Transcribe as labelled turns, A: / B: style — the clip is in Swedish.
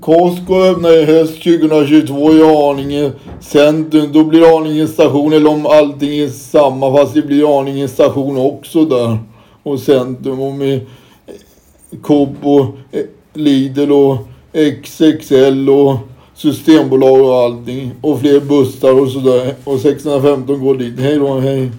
A: Costco öppnar i höst 2022 i Arninge centrum. Då blir Arninge station, eller om allting är samma fast det blir Arninge station också där. Och centrum och med Coop och eh, Lidl och XXL och Systembolag och allting. Och fler bussar och sådär. Och 615 går dit. Hej då, hej.